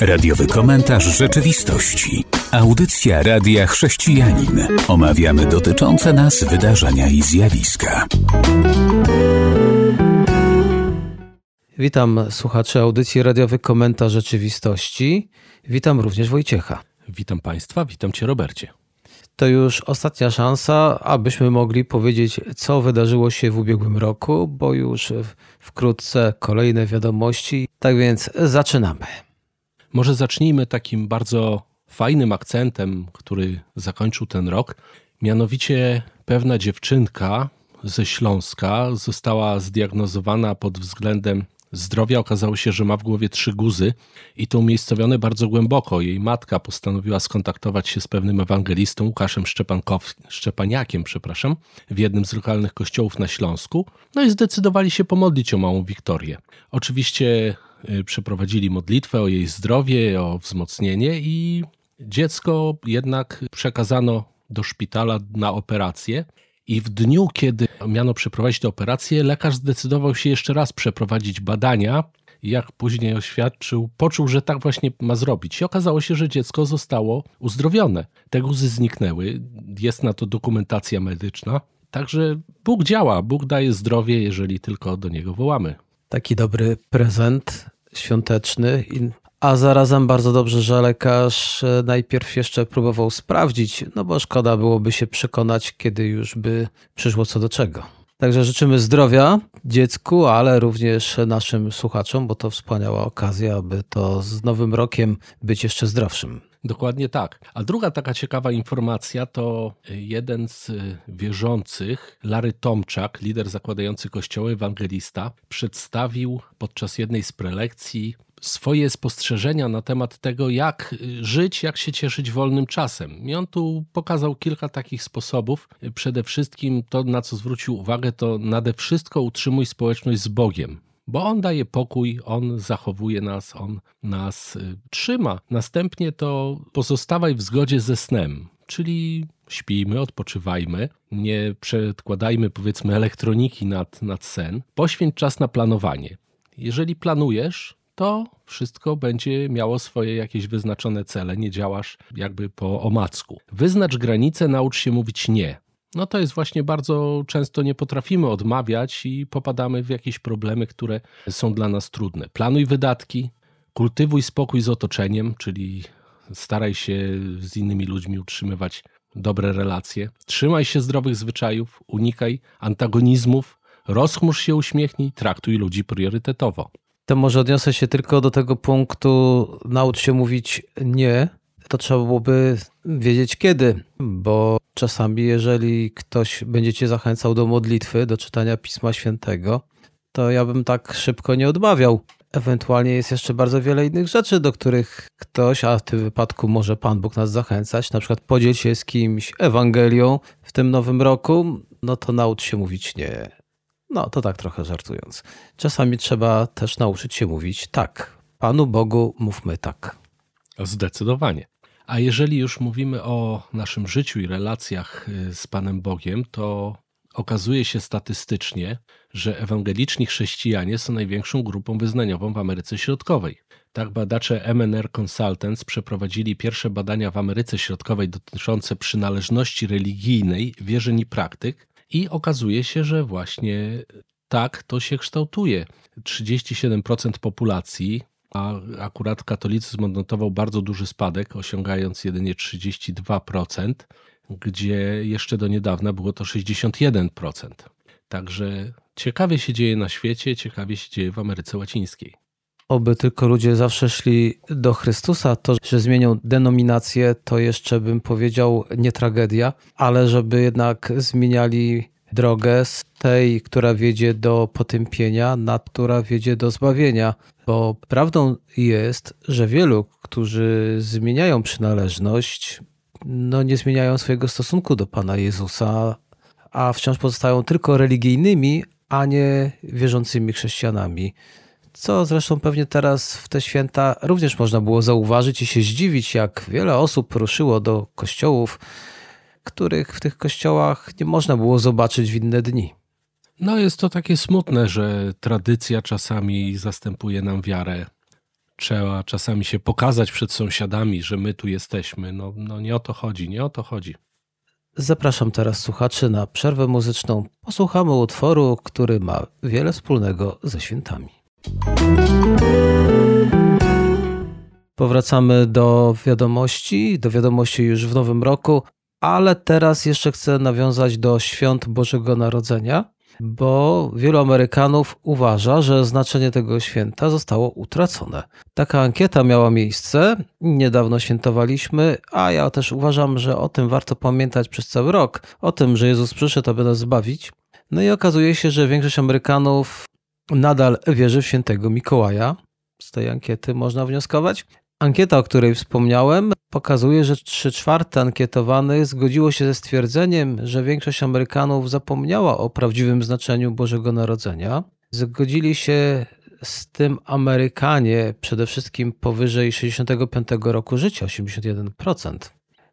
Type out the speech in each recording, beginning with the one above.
Radiowy komentarz rzeczywistości. Audycja Radia Chrześcijanin. Omawiamy dotyczące nas wydarzenia i zjawiska. Witam słuchaczy audycji Radiowy Komentarz Rzeczywistości. Witam również Wojciecha. Witam Państwa, witam Cię Robercie. To już ostatnia szansa, abyśmy mogli powiedzieć, co wydarzyło się w ubiegłym roku, bo już wkrótce kolejne wiadomości. Tak więc zaczynamy. Może zacznijmy takim bardzo fajnym akcentem, który zakończył ten rok. Mianowicie pewna dziewczynka ze Śląska została zdiagnozowana pod względem zdrowia. Okazało się, że ma w głowie trzy guzy i to umiejscowione bardzo głęboko. Jej matka postanowiła skontaktować się z pewnym ewangelistą Łukaszem Szczepankow... Szczepaniakiem, przepraszam, w jednym z lokalnych kościołów na Śląsku. No i zdecydowali się pomodlić o małą Wiktorię. Oczywiście y, przeprowadzili modlitwę o jej zdrowie, o wzmocnienie i dziecko jednak przekazano do szpitala na operację. I w dniu, kiedy miano przeprowadzić tę operację, lekarz zdecydował się jeszcze raz przeprowadzić badania. Jak później oświadczył, poczuł, że tak właśnie ma zrobić. I okazało się, że dziecko zostało uzdrowione. Te guzy zniknęły. Jest na to dokumentacja medyczna. Także Bóg działa, Bóg daje zdrowie, jeżeli tylko do niego wołamy. Taki dobry prezent świąteczny a zarazem bardzo dobrze, że lekarz e, najpierw jeszcze próbował sprawdzić, no bo szkoda byłoby się przekonać, kiedy już by przyszło co do czego. Także życzymy zdrowia dziecku, ale również naszym słuchaczom, bo to wspaniała okazja, aby to z nowym rokiem być jeszcze zdrowszym. Dokładnie tak. A druga taka ciekawa informacja to jeden z wierzących, Lary Tomczak, lider zakładający kościoły, ewangelista, przedstawił podczas jednej z prelekcji swoje spostrzeżenia na temat tego, jak żyć, jak się cieszyć wolnym czasem. I on tu pokazał kilka takich sposobów. Przede wszystkim to, na co zwrócił uwagę, to nade wszystko utrzymuj społeczność z Bogiem bo On daje pokój, On zachowuje nas, On nas y, trzyma. Następnie to pozostawaj w zgodzie ze snem, czyli śpijmy, odpoczywajmy, nie przedkładajmy powiedzmy elektroniki nad, nad sen. Poświęć czas na planowanie. Jeżeli planujesz, to wszystko będzie miało swoje jakieś wyznaczone cele, nie działasz jakby po omacku. Wyznacz granice, naucz się mówić nie. No to jest właśnie bardzo często nie potrafimy odmawiać i popadamy w jakieś problemy, które są dla nas trudne. Planuj wydatki, kultywuj spokój z otoczeniem, czyli staraj się z innymi ludźmi utrzymywać dobre relacje. Trzymaj się zdrowych zwyczajów, unikaj antagonizmów, rozchmurz się, uśmiechnij, traktuj ludzi priorytetowo to może odniosę się tylko do tego punktu, naucz się mówić nie, to trzeba byłoby wiedzieć kiedy, bo czasami jeżeli ktoś będzie cię zachęcał do modlitwy, do czytania Pisma Świętego, to ja bym tak szybko nie odmawiał. Ewentualnie jest jeszcze bardzo wiele innych rzeczy, do których ktoś, a w tym wypadku może Pan Bóg nas zachęcać, na przykład podziel się z kimś Ewangelią w tym nowym roku, no to naucz się mówić nie. No, to tak trochę żartując. Czasami trzeba też nauczyć się mówić tak. Panu Bogu mówmy tak. Zdecydowanie. A jeżeli już mówimy o naszym życiu i relacjach y, z Panem Bogiem, to okazuje się statystycznie, że ewangeliczni chrześcijanie są największą grupą wyznaniową w Ameryce Środkowej. Tak badacze MNR Consultants przeprowadzili pierwsze badania w Ameryce Środkowej dotyczące przynależności religijnej, wierzeń i praktyk i okazuje się, że właśnie tak to się kształtuje. 37% populacji, a akurat katolicyzm odnotował bardzo duży spadek, osiągając jedynie 32%, gdzie jeszcze do niedawna było to 61%. Także ciekawie się dzieje na świecie, ciekawie się dzieje w Ameryce Łacińskiej. Oby tylko ludzie zawsze szli do Chrystusa, to, że zmienią denominację, to jeszcze bym powiedział nie tragedia, ale żeby jednak zmieniali drogę z tej, która wiedzie do potępienia, na która wiedzie do zbawienia. Bo prawdą jest, że wielu, którzy zmieniają przynależność, no nie zmieniają swojego stosunku do Pana Jezusa, a wciąż pozostają tylko religijnymi, a nie wierzącymi chrześcijanami. Co zresztą pewnie teraz w te święta również można było zauważyć i się zdziwić, jak wiele osób ruszyło do kościołów, których w tych kościołach nie można było zobaczyć w inne dni. No jest to takie smutne, że tradycja czasami zastępuje nam wiarę. trzeba czasami się pokazać przed sąsiadami, że my tu jesteśmy. No, no nie o to chodzi, nie o to chodzi. Zapraszam teraz słuchaczy na przerwę muzyczną. Posłuchamy utworu, który ma wiele wspólnego ze świętami. Powracamy do wiadomości, do wiadomości już w nowym roku, ale teraz jeszcze chcę nawiązać do świąt Bożego Narodzenia, bo wielu Amerykanów uważa, że znaczenie tego święta zostało utracone. Taka ankieta miała miejsce, niedawno świętowaliśmy, a ja też uważam, że o tym warto pamiętać przez cały rok, o tym, że Jezus przyszedł, aby nas zbawić. No i okazuje się, że większość Amerykanów nadal wierzy w świętego Mikołaja. Z tej ankiety można wnioskować. Ankieta, o której wspomniałem, pokazuje, że 3 czwarte ankietowanych zgodziło się ze stwierdzeniem, że większość Amerykanów zapomniała o prawdziwym znaczeniu Bożego Narodzenia. Zgodzili się z tym Amerykanie przede wszystkim powyżej 65 roku życia, 81%.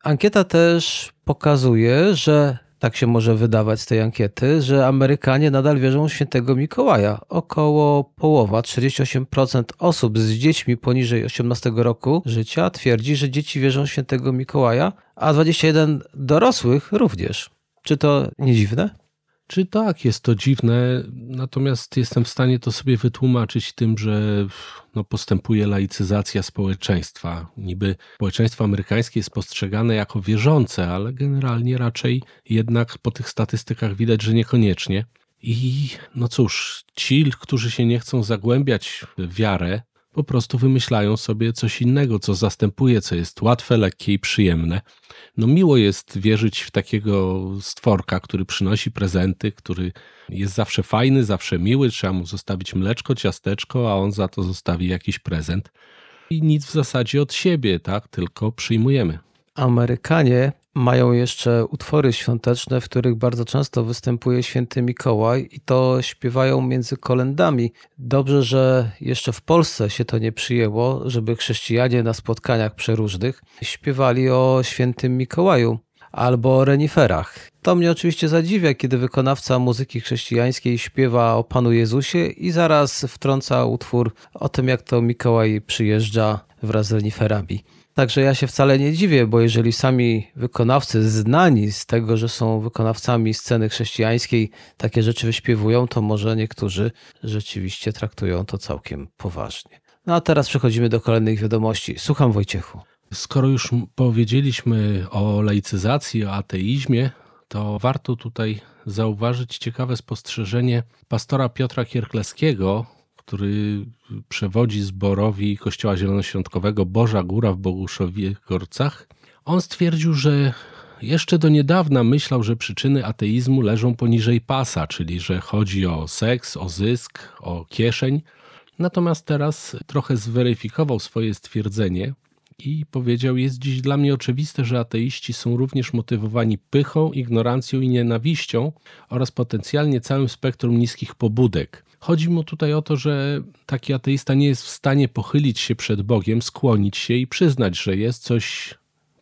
Ankieta też pokazuje, że tak się może wydawać z tej ankiety, że Amerykanie nadal wierzą w świętego Mikołaja. Około połowa, 48% osób z dziećmi poniżej 18 roku życia twierdzi, że dzieci wierzą w świętego Mikołaja, a 21 dorosłych również. Czy to nie dziwne? Czy tak, jest to dziwne, natomiast jestem w stanie to sobie wytłumaczyć tym, że no, postępuje laicyzacja społeczeństwa. Niby społeczeństwo amerykańskie jest postrzegane jako wierzące, ale generalnie raczej jednak po tych statystykach widać, że niekoniecznie. I no cóż, ci, którzy się nie chcą zagłębiać w wiarę, po prostu wymyślają sobie coś innego, co zastępuje, co jest łatwe, lekkie i przyjemne. No miło jest wierzyć w takiego stworka, który przynosi prezenty, który jest zawsze fajny, zawsze miły, trzeba mu zostawić mleczko, ciasteczko, a on za to zostawi jakiś prezent. I nic w zasadzie od siebie, tak? Tylko przyjmujemy. Amerykanie mają jeszcze utwory świąteczne, w których bardzo często występuje święty Mikołaj i to śpiewają między kolendami. Dobrze, że jeszcze w Polsce się to nie przyjęło, żeby chrześcijanie na spotkaniach przeróżnych śpiewali o świętym Mikołaju albo o reniferach. To mnie oczywiście zadziwia, kiedy wykonawca muzyki chrześcijańskiej śpiewa o Panu Jezusie i zaraz wtrąca utwór o tym, jak to Mikołaj przyjeżdża wraz z reniferami. Także ja się wcale nie dziwię, bo jeżeli sami wykonawcy znani z tego, że są wykonawcami sceny chrześcijańskiej, takie rzeczy wyśpiewują, to może niektórzy rzeczywiście traktują to całkiem poważnie. No a teraz przechodzimy do kolejnych wiadomości. Słucham Wojciechu. Skoro już powiedzieliśmy o laicyzacji, o ateizmie, to warto tutaj zauważyć ciekawe spostrzeżenie pastora Piotra Kierkleskiego, który przewodzi zborowi Kościoła Zielonoświątkowego Boża Góra w Boguszowie-Gorcach. On stwierdził, że jeszcze do niedawna myślał, że przyczyny ateizmu leżą poniżej pasa, czyli że chodzi o seks, o zysk, o kieszeń. Natomiast teraz trochę zweryfikował swoje stwierdzenie i powiedział: Jest dziś dla mnie oczywiste, że ateiści są również motywowani pychą, ignorancją i nienawiścią oraz potencjalnie całym spektrum niskich pobudek. Chodzi mu tutaj o to, że taki ateista nie jest w stanie pochylić się przed Bogiem, skłonić się i przyznać, że jest coś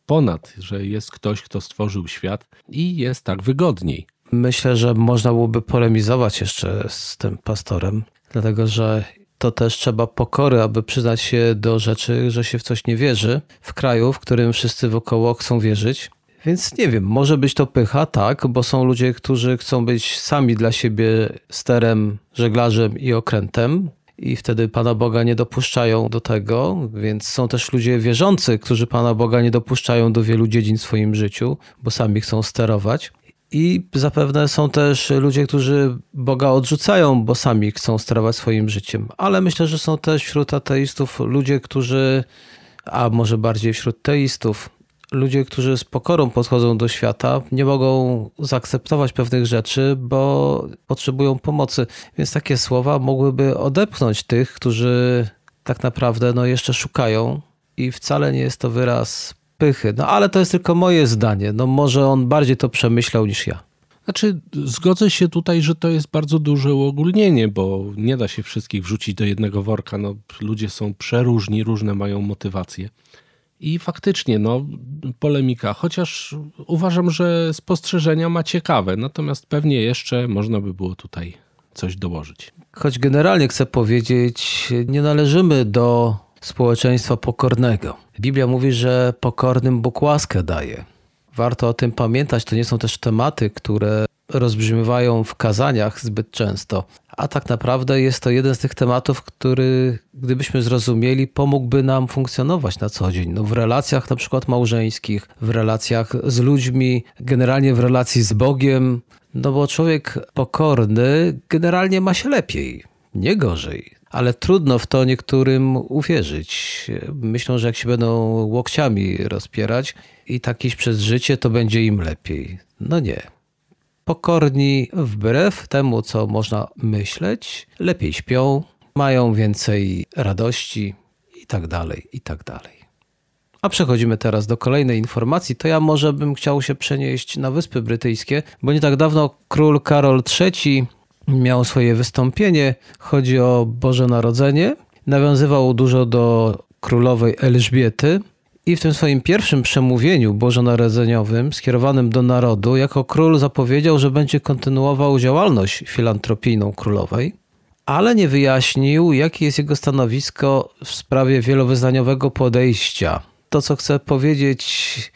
ponad, że jest ktoś, kto stworzył świat i jest tak wygodniej. Myślę, że można byłoby polemizować jeszcze z tym pastorem, dlatego że to też trzeba pokory, aby przyznać się do rzeczy, że się w coś nie wierzy, w kraju, w którym wszyscy wokoło chcą wierzyć. Więc nie wiem, może być to pycha, tak, bo są ludzie, którzy chcą być sami dla siebie sterem, żeglarzem i okrętem, i wtedy Pana Boga nie dopuszczają do tego, więc są też ludzie wierzący, którzy Pana Boga nie dopuszczają do wielu dziedzin w swoim życiu, bo sami chcą sterować. I zapewne są też ludzie, którzy Boga odrzucają, bo sami chcą sterować swoim życiem. Ale myślę, że są też wśród ateistów ludzie, którzy, a może bardziej wśród teistów, ludzie, którzy z pokorą podchodzą do świata, nie mogą zaakceptować pewnych rzeczy, bo potrzebują pomocy. Więc takie słowa mogłyby odepchnąć tych, którzy tak naprawdę no, jeszcze szukają i wcale nie jest to wyraz pychy. No ale to jest tylko moje zdanie. No może on bardziej to przemyślał niż ja. Znaczy, zgodzę się tutaj, że to jest bardzo duże uogólnienie, bo nie da się wszystkich wrzucić do jednego worka. No, ludzie są przeróżni, różne mają motywacje. I faktycznie, no, polemika, chociaż uważam, że spostrzeżenia ma ciekawe, natomiast pewnie jeszcze można by było tutaj coś dołożyć. Choć generalnie chcę powiedzieć, nie należymy do społeczeństwa pokornego. Biblia mówi, że pokornym Bóg łaskę daje. Warto o tym pamiętać. To nie są też tematy, które rozbrzmiewają w kazaniach zbyt często. A tak naprawdę jest to jeden z tych tematów, który, gdybyśmy zrozumieli, pomógłby nam funkcjonować na co dzień. No, w relacjach na przykład małżeńskich, w relacjach z ludźmi, generalnie w relacji z Bogiem. No bo człowiek pokorny generalnie ma się lepiej, nie gorzej. Ale trudno w to niektórym uwierzyć. Myślą, że jak się będą łokciami rozpierać i tak iść przez życie, to będzie im lepiej. No nie pokorni wbrew temu, co można myśleć, lepiej śpią, mają więcej radości i tak dalej, i tak dalej. A przechodzimy teraz do kolejnej informacji. To ja może bym chciał się przenieść na Wyspy Brytyjskie, bo nie tak dawno król Karol III miał swoje wystąpienie. Chodzi o Boże Narodzenie. Nawiązywał dużo do królowej Elżbiety, i w tym swoim pierwszym przemówieniu bożonarodzeniowym skierowanym do narodu, jako król zapowiedział, że będzie kontynuował działalność filantropijną królowej, ale nie wyjaśnił, jakie jest jego stanowisko w sprawie wielowyznaniowego podejścia. To, co chcę powiedzieć,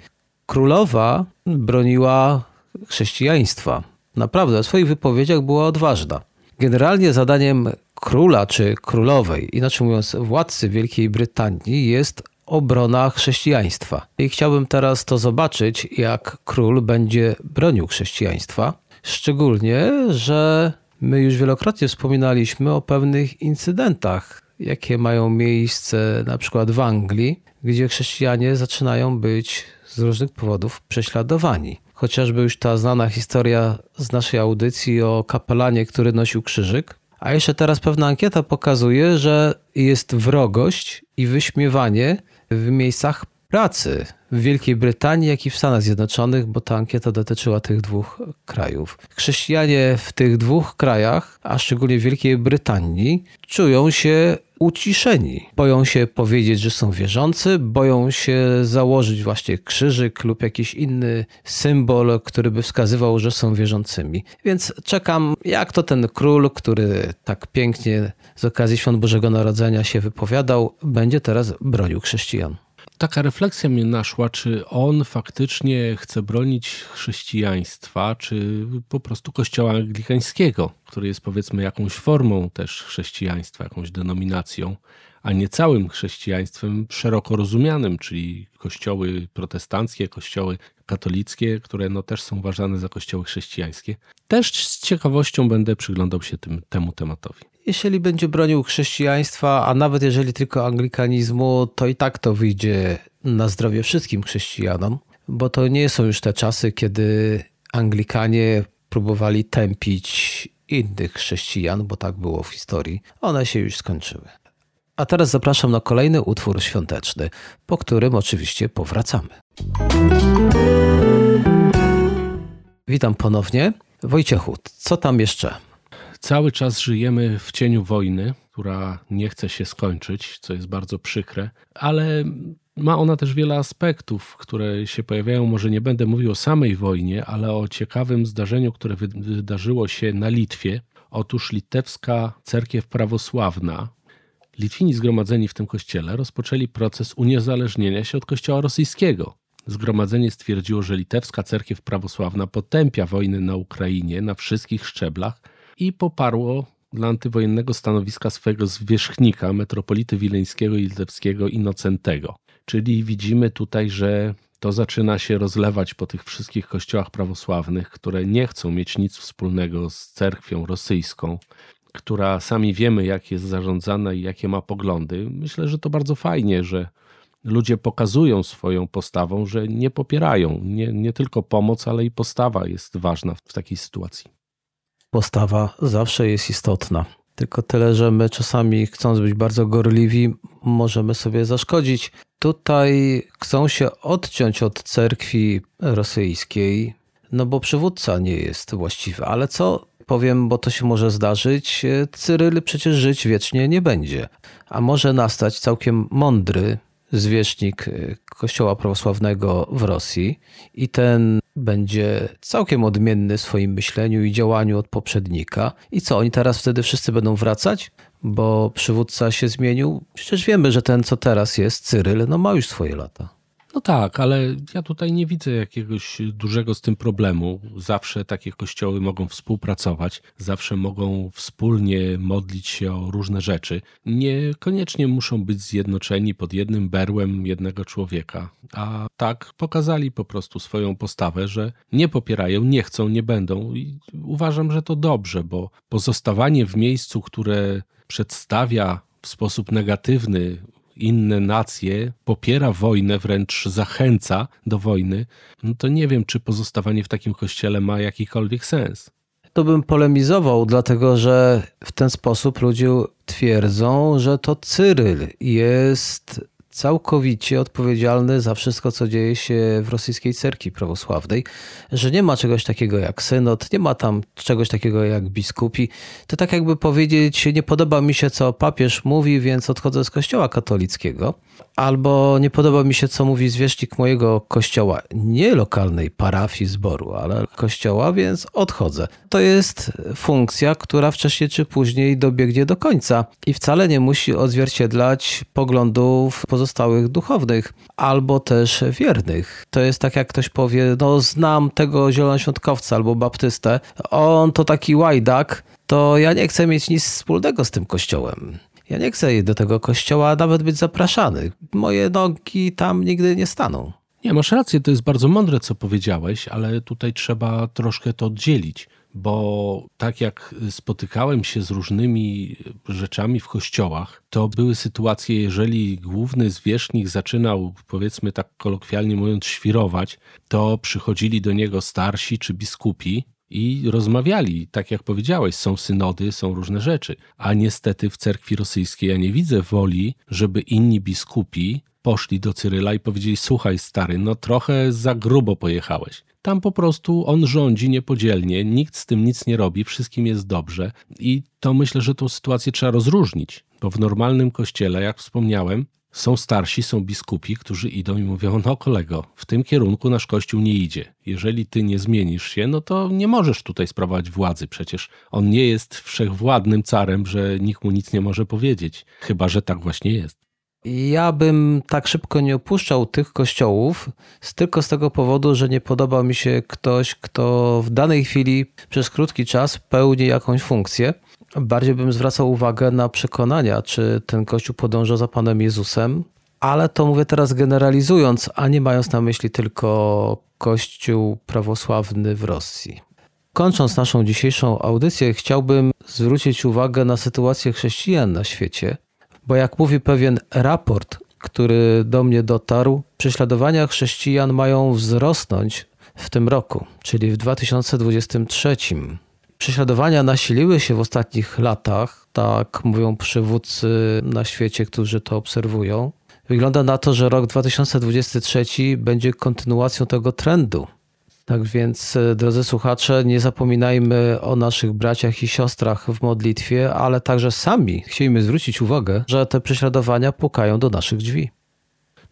królowa broniła chrześcijaństwa. Naprawdę, w swoich wypowiedziach była odważna. Generalnie zadaniem króla czy królowej, inaczej mówiąc władcy Wielkiej Brytanii, jest obrona chrześcijaństwa. I chciałbym teraz to zobaczyć, jak król będzie bronił chrześcijaństwa. Szczególnie, że my już wielokrotnie wspominaliśmy o pewnych incydentach, jakie mają miejsce na przykład w Anglii, gdzie chrześcijanie zaczynają być z różnych powodów prześladowani. Chociażby już ta znana historia z naszej audycji o kapelanie, który nosił krzyżyk. A jeszcze teraz pewna ankieta pokazuje, że jest wrogość i wyśmiewanie w miejscach pracy w Wielkiej Brytanii, jak i w Stanach Zjednoczonych, bo ta ankieta dotyczyła tych dwóch krajów. Chrześcijanie w tych dwóch krajach, a szczególnie w Wielkiej Brytanii, czują się uciszeni. Boją się powiedzieć, że są wierzący, boją się założyć właśnie krzyżyk lub jakiś inny symbol, który by wskazywał, że są wierzącymi. Więc czekam, jak to ten król, który tak pięknie z okazji Świąt Bożego Narodzenia się wypowiadał, będzie teraz bronił chrześcijan. Taka refleksja mnie naszła, czy on faktycznie chce bronić chrześcijaństwa, czy po prostu kościoła anglikańskiego, który jest powiedzmy jakąś formą też chrześcijaństwa, jakąś denominacją, a nie całym chrześcijaństwem szeroko rozumianym, czyli kościoły protestanckie, kościoły katolickie, które no też są uważane za kościoły chrześcijańskie. Też z ciekawością będę przyglądał się tym, temu tematowi. Jeśli będzie bronił chrześcijaństwa, a nawet jeżeli tylko anglikanizmu, to i tak to wyjdzie na zdrowie wszystkim chrześcijanom, bo to nie są już te czasy, kiedy Anglikanie próbowali tępić innych chrześcijan, bo tak było w historii. One się już skończyły. A teraz zapraszam na kolejny utwór świąteczny, po którym oczywiście powracamy. Witam ponownie. Wojciechu, co tam jeszcze? Cały czas żyjemy w cieniu wojny, która nie chce się skończyć, co jest bardzo przykre, ale ma ona też wiele aspektów, które się pojawiają. Może nie będę mówił o samej wojnie, ale o ciekawym zdarzeniu, które wydarzyło się na Litwie. Otóż litewska cerkiew prawosławna, Litwini zgromadzeni w tym kościele rozpoczęli proces uniezależnienia się od kościoła rosyjskiego. Zgromadzenie stwierdziło, że litewska cerkiew prawosławna potępia wojny na Ukrainie na wszystkich szczeblach i poparło dla antywojennego stanowiska swojego zwierzchnika, metropolity wileńskiego i litewskiego Inocentego. Czyli widzimy tutaj, że to zaczyna się rozlewać po tych wszystkich kościołach prawosławnych, które nie chcą mieć nic wspólnego z cerkwią rosyjską, która sami wiemy, jak jest zarządzana i jakie ma poglądy. Myślę, że to bardzo fajnie, że ludzie pokazują swoją postawą, że nie popierają. Nie, nie tylko pomoc, ale i postawa jest ważna w takiej sytuacji postawa zawsze jest istotna. Tylko tyle, że my czasami chcąc być bardzo gorliwi, możemy sobie zaszkodzić. Tutaj chcą się odciąć od cerkwi rosyjskiej, no bo przywódca nie jest właściwy. Ale co powiem, bo to się może zdarzyć, Cyryl przecież żyć wiecznie nie będzie. A może nastać całkiem mądry zwierzchnik Kościoła Prawosławnego w Rosji i ten będzie całkiem odmienny w swoim myśleniu i działaniu od poprzednika. I co, oni teraz wtedy wszyscy będą wracać? bo przywódca się zmienił. Przecież wiemy, że ten, co teraz jest, Cyryl, no ma już swoje lata. No tak, ale ja tutaj nie widzę jakiegoś dużego z tym problemu. Zawsze takie kościoły mogą współpracować, zawsze mogą wspólnie modlić się o różne rzeczy. Niekoniecznie muszą być zjednoczeni pod jednym berłem jednego człowieka. A tak pokazali po prostu swoją postawę, że nie popierają, nie chcą, nie będą. I uważam, że to dobrze, bo pozostawanie w miejscu, które przedstawia w sposób negatywny inne nacje, popiera wojnę, wręcz zachęca do wojny, no to nie wiem, czy pozostawanie w takim kościele ma jakikolwiek sens. To bym polemizował, dlatego że w ten sposób ludzie twierdzą, że to Cyryl jest całkowicie odpowiedzialny za wszystko, co dzieje się w rosyjskiej cerkwi prawosławnej, że nie ma czegoś takiego jak synod, nie ma tam czegoś takiego jak biskupi. To tak jakby powiedzieć, nie podoba mi się, co papież mówi, więc odchodzę z kościoła katolickiego, albo nie podoba mi się, co mówi zwierzchnik mojego kościoła, nie lokalnej parafii zboru, ale kościoła, więc odchodzę. To jest funkcja, która wcześniej czy później dobiegnie do końca i wcale nie musi odzwierciedlać poglądów pozostałych duchownych albo też wiernych. To jest tak, jak ktoś powie, no znam tego zielonoświątkowca albo baptystę, on to taki łajdak, to ja nie chcę mieć nic wspólnego z tym kościołem. Ja nie chcę do tego kościoła nawet być zapraszany. Moje nogi tam nigdy nie staną. Nie, masz rację, to jest bardzo mądre, co powiedziałeś, ale tutaj trzeba troszkę to oddzielić, bo tak jak spotykałem się z różnymi rzeczami w kościołach, to były sytuacje, jeżeli główny zwierzchnik zaczynał, powiedzmy tak kolokwialnie mówiąc, świrować, to przychodzili do niego starsi czy biskupi i rozmawiali. Tak jak powiedziałeś, są synody, są różne rzeczy. A niestety w cerkwi rosyjskiej ja nie widzę woli, żeby inni biskupi poszli do Cyryla i powiedzieli: Słuchaj, stary, no trochę za grubo pojechałeś. Tam po prostu on rządzi niepodzielnie, nikt z tym nic nie robi, wszystkim jest dobrze. I to myślę, że tą sytuację trzeba rozróżnić, bo w normalnym kościele, jak wspomniałem, są starsi, są biskupi, którzy idą i mówią: No, kolego, w tym kierunku nasz kościół nie idzie. Jeżeli ty nie zmienisz się, no to nie możesz tutaj sprawować władzy. Przecież on nie jest wszechwładnym carem, że nikt mu nic nie może powiedzieć. Chyba, że tak właśnie jest. Ja bym tak szybko nie opuszczał tych kościołów, tylko z tego powodu, że nie podoba mi się ktoś, kto w danej chwili przez krótki czas pełni jakąś funkcję. Bardziej bym zwracał uwagę na przekonania, czy ten kościół podąża za Panem Jezusem, ale to mówię teraz generalizując, a nie mając na myśli tylko kościół prawosławny w Rosji. Kończąc naszą dzisiejszą audycję, chciałbym zwrócić uwagę na sytuację chrześcijan na świecie, bo jak mówi pewien raport, który do mnie dotarł, prześladowania chrześcijan mają wzrosnąć w tym roku, czyli w 2023. Prześladowania nasiliły się w ostatnich latach, tak mówią przywódcy na świecie, którzy to obserwują. Wygląda na to, że rok 2023 będzie kontynuacją tego trendu. Tak więc, drodzy słuchacze, nie zapominajmy o naszych braciach i siostrach w modlitwie, ale także sami chcielibyśmy zwrócić uwagę, że te prześladowania pukają do naszych drzwi.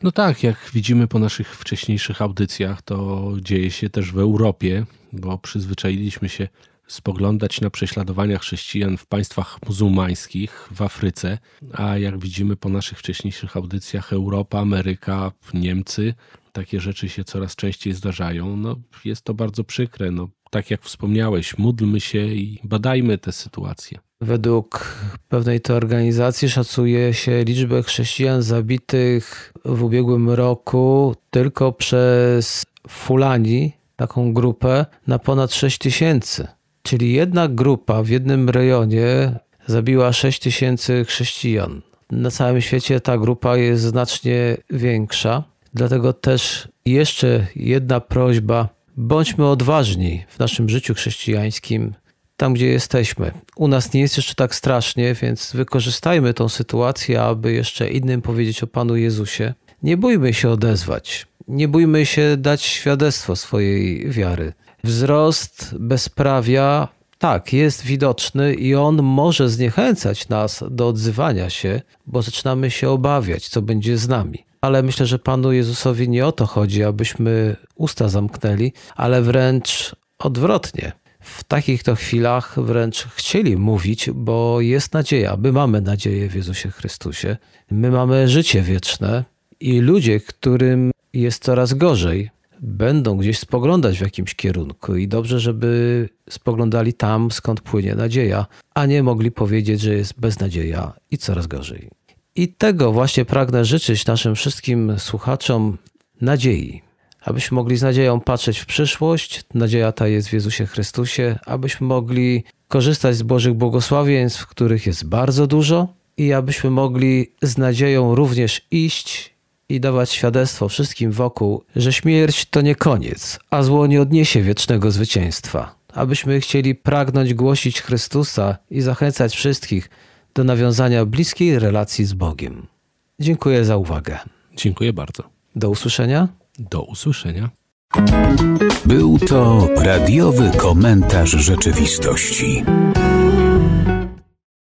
No tak, jak widzimy po naszych wcześniejszych audycjach, to dzieje się też w Europie, bo przyzwyczailiśmy się spoglądać na prześladowania chrześcijan w państwach muzułmańskich, w Afryce, a jak widzimy po naszych wcześniejszych audycjach, Europa, Ameryka, Niemcy, takie rzeczy się coraz częściej zdarzają. No, jest to bardzo przykre. No, tak jak wspomniałeś, módlmy się i badajmy te sytuacje. Według pewnej to organizacji szacuje się liczbę chrześcijan zabitych w ubiegłym roku tylko przez Fulani, taką grupę, na ponad 6 tysięcy. Czyli jedna grupa w jednym rejonie zabiła 6 tysięcy chrześcijan. Na całym świecie ta grupa jest znacznie większa. Dlatego też jeszcze jedna prośba: bądźmy odważni w naszym życiu chrześcijańskim, tam gdzie jesteśmy. U nas nie jest jeszcze tak strasznie, więc wykorzystajmy tą sytuację, aby jeszcze innym powiedzieć o Panu Jezusie. Nie bójmy się odezwać, nie bójmy się dać świadectwo swojej wiary. Wzrost bezprawia, tak, jest widoczny i on może zniechęcać nas do odzywania się, bo zaczynamy się obawiać, co będzie z nami. Ale myślę, że Panu Jezusowi nie o to chodzi, abyśmy usta zamknęli, ale wręcz odwrotnie. w takich to chwilach wręcz chcieli mówić, bo jest nadzieja. My mamy nadzieję w Jezusie Chrystusie. My mamy życie wieczne i ludzie, którym jest coraz gorzej, będą gdzieś spoglądać w jakimś kierunku i dobrze, żeby spoglądali tam, skąd płynie nadzieja, a nie mogli powiedzieć, że jest beznadzieja i coraz gorzej. I tego właśnie pragnę życzyć naszym wszystkim słuchaczom nadziei, abyśmy mogli z nadzieją patrzeć w przyszłość. Nadzieja ta jest w Jezusie Chrystusie, abyśmy mogli korzystać z Bożych błogosławieństw, których jest bardzo dużo, i abyśmy mogli z nadzieją również iść i dawać świadectwo wszystkim wokół, że śmierć to nie koniec, a zło nie odniesie wiecznego zwycięstwa. Abyśmy chcieli pragnąć głosić Chrystusa i zachęcać wszystkich do nawiązania bliskiej relacji z Bogiem. Dziękuję za uwagę. Dziękuję bardzo. Do usłyszenia. Do usłyszenia. Był to radiowy komentarz rzeczywistości.